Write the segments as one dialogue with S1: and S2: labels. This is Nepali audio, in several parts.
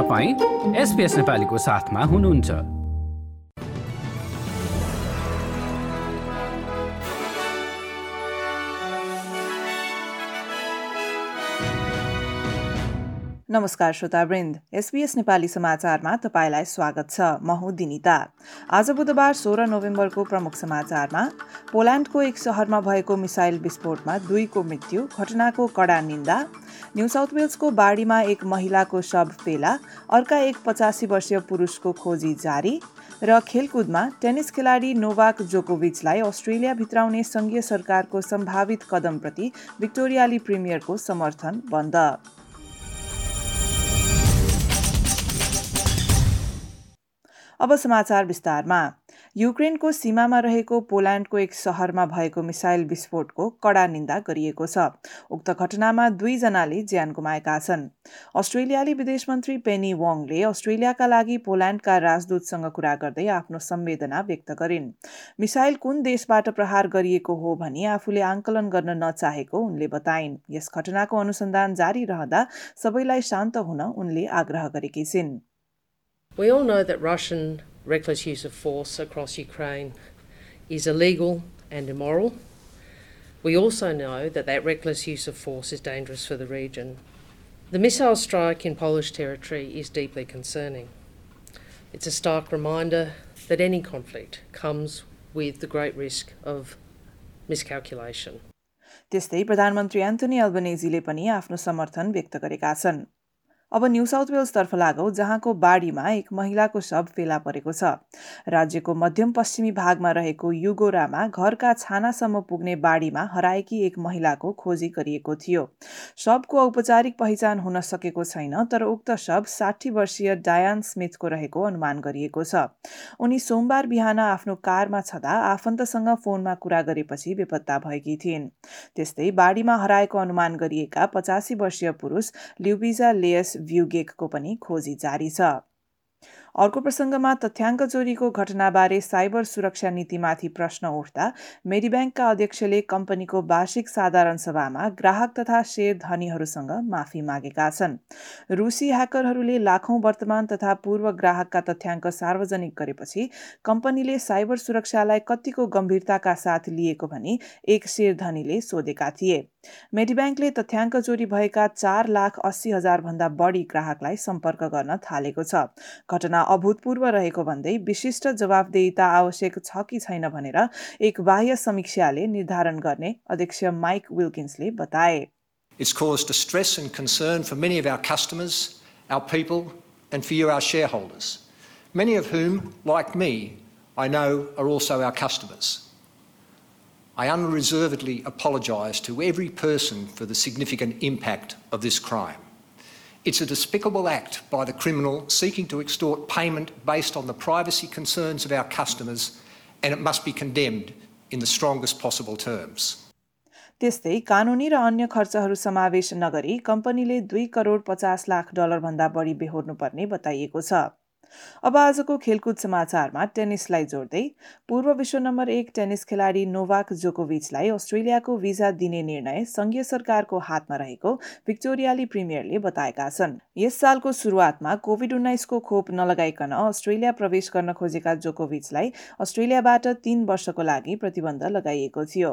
S1: तपाईँ एसपिएस नेपालीको साथमा हुनुहुन्छ।
S2: नमस्कार श्रोतावृन्द एसबीएस नेपाली समाचारमा तपाईँलाई स्वागत छ। म हुँ दिनिता। आज बुधबार सोह्र नोभेम्बरको प्रमुख समाचारमा पोल्यान्डको एक सहरमा भएको मिसाइल विस्फोटमा दुईको मृत्यु घटनाको कडा निन्दा न्यू साउथ वेल्सको बाढीमा एक महिलाको शव फेला अर्का एक पचासी वर्षीय पुरुषको खोजी जारी र खेलकुदमा टेनिस खेलाडी नोवाक जोकोभिचलाई अस्ट्रेलिया भित्राउने संघीय सरकारको सम्भावित कदमप्रति भिक्टोरियाली प्रिमियरको समर्थन बन्द। अब समाचार विस्तारमा। युक्रेनको सीमामा रहेको पोल्यान्डको एक सहरमा भएको मिसाइल विस्फोटको कडा निन्दा गरिएको छ। उक्त घटनामा दुईजनाले ज्यान गुमाएका छन्। अस्ट्रेलियाली विदेश मन्त्री पेनी वङले अस्ट्रेलियाका लागि पोल्यान्डका राजदूतसँग कुरा गर्दै आफ्नो संवेदना व्यक्त गरिन्। मिसाइल कुन देशबाट प्रहार गरिएको हो भनी आफूले आङ्कलन गर्न नचाहेको उनले बताइन्। यस घटनाको अनुसन्धान जारी रहँदा सबैलाई शान्त हुन उनले आग्रह गरेकी छिन्।
S3: We all know that Russian reckless use of force across Ukraine is illegal and immoral. We also know that that reckless use of force is dangerous for the region. The missile strike in Polish territory is deeply concerning. It's a stark reminder that any conflict comes with the great risk of miscalculation.
S2: त्यस्तै प्रधानमन्त्री एन्थोनी अल्बनेजीले पनि आफ्नो समर्थन व्यक्त गरेका छन् अब न्यू साउथ वेल्सतर्फ लागौँ जहाँको बाढीमा एक महिलाको शव फेला परेको छ। राज्यको मध्यम पश्चिमी भागमा रहेको युगोरामा घरका छानासम्म पुग्ने बाढीमा हराएकी एक महिलाको खोजी गरिएको थियो। शवको औपचारिक पहिचान हुन सकेको छैन तर उक्त शव साठी वर्षीय डायान स्मिथको रहेको अनुमान गरिएको छ। उनी सोमबार बिहान आफ्नो कारमा छँदा आफन्तसँग फोनमा कुरा गरेपछि बेपत्ता भएकी थिइन्। त्यस्तै बाढीमा हराएको अनुमान गरिएका पचासी वर्षीय पुरुष ल्युबिजा लेयस भ्युगेकको पनि खोजी जारी छ। अर्को प्रसङ्गमा तथ्याङ्क चोरीको घटनाबारे साइबर सुरक्षा नीतिमाथि प्रश्न उठ्दा मेडिब्याङ्कका अध्यक्षले कम्पनीको वार्षिक साधारण सभामा ग्राहक तथा शेयर धनीहरूसँग माफी मागेका छन्। रुसी ह्याकरहरूले लाखौं वर्तमान तथा पूर्व ग्राहकका तथ्याङ्क सार्वजनिक गरेपछि कम्पनीले साइबर सुरक्षालाई कतिको गम्भीरताका साथ लिएको भनी एक शेयर धनीले सोधेका थिए। मेडिब्याङ्कले तथ्याङ्क चोरी भएका चार लाख अस्सी हजारभन्दा बढी ग्राहकलाई सम्पर्क गर्न थालेको छ घटना अभूतपूर्व रहेको भन्दै विशिष्ट जवाबदेहिता आवश्यक छ कि छैन भनेर एक बाह्य समीक्षाले निर्धारण गर्ने अध्यक्ष माइक विल्किन्सले बताए
S4: It's caused distress and concern for many of our customers, our people, and for you, our shareholders, many of whom, like me, I know are also our customers. I unreservedly apologise to every person for the significant impact of this crime. It's a despicable act by the criminal seeking to extort payment based on the privacy concerns of our customers, and it must be condemned in the strongest possible terms.
S2: त्यस्तै कानुनी र अन्य खर्चहरू समावेश नगरी कम्पनीले दुई करोड पचास लाख डलरभन्दा बढी बेहोर्नुपर्ने बताइएको छ अब आजको खेलकुद समाचारमा टेनिसलाई जोड्दै पूर्व विश्व नम्बर एक टेनिस खेलाडी नोवाक जोकोभिचलाई अस्ट्रेलियाको भिजा दिने निर्णय संघीय सरकारको हातमा रहेको भिक्टोरियाली प्रिमियरले बताएका छन्। यस सालको सुरुवातमा कोभिड उन्नाइसको खोप नलगाइकन अस्ट्रेलिया प्रवेश गर्न खोजेका जोकोभिचलाई अस्ट्रेलियाबाट तीन वर्षको लागि प्रतिबन्ध लगाइएको थियो।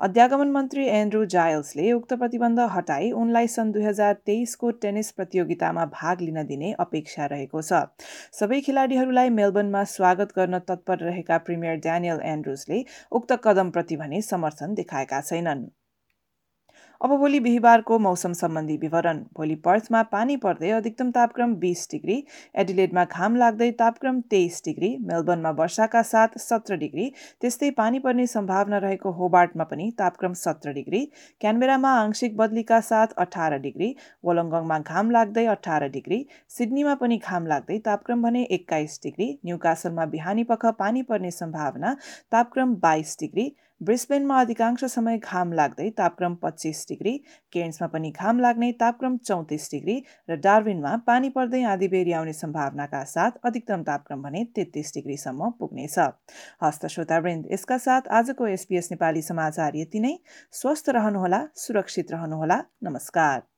S2: अध्यागमन मन्त्री एन्ड्रू जायल्सले उक्त प्रतिबन्ध हटाई उनलाई सन् दुई हजार तेइसको टेनिस प्रतियोगितामा भाग लिन दिने अपेक्षा रहेको छ। सबै खेलाडीहरूलाई मेलबर्नमा स्वागत गर्न तत्पर रहेका प्रिमियर ड्यानियल एन्ड्रुजले उक्त कदमप्रति भने समर्थन देखाएका छैनन्। अब भोलि बिहिबारको मौसम सम्बन्धी विवरण। भोलि पर्थमा पानी पर्दै अधिकतम तापक्रम बिस डिग्री एडिलेडमा घाम लाग्दै तापक्रम तेइस डिग्री मेलबर्नमा वर्षाका साथ सत्र डिग्री त्यस्तै पानी पर्ने सम्भावना रहेको होबार्टमा पनि तापक्रम सत्र डिग्री क्यानबेरामा आंशिक बदलीका साथ अठार डिग्री वलङ्गङमा घाम लाग्दै अठार डिग्री सिडनीमा पनि घाम लाग्दै तापक्रम भने एक्काइस डिग्री न्युकासलमा बिहानी पख पानी पर्ने सम्भावना तापक्रम बाइस डिग्री ब्रिस्बेनमा अधिकांश समय घाम लाग्दै तापक्रम पच्चिस डिग्री केन्समा पनि घाम लाग्ने तापक्रम चौतिस डिग्री र डार्विनमा पानी पर्दै आधी बेरी आउने सम्भावनाका साथ अधिकतम तापक्रम भने तेत्तिस डिग्रीसम्म पुग्नेछ। हस्त श्रोतावृन्द यसका साथ आजको एसपिएस नेपाली समाचार यति नै। स्वस्थ रहनुहोला सुरक्षित रहनुहोला। नमस्कार।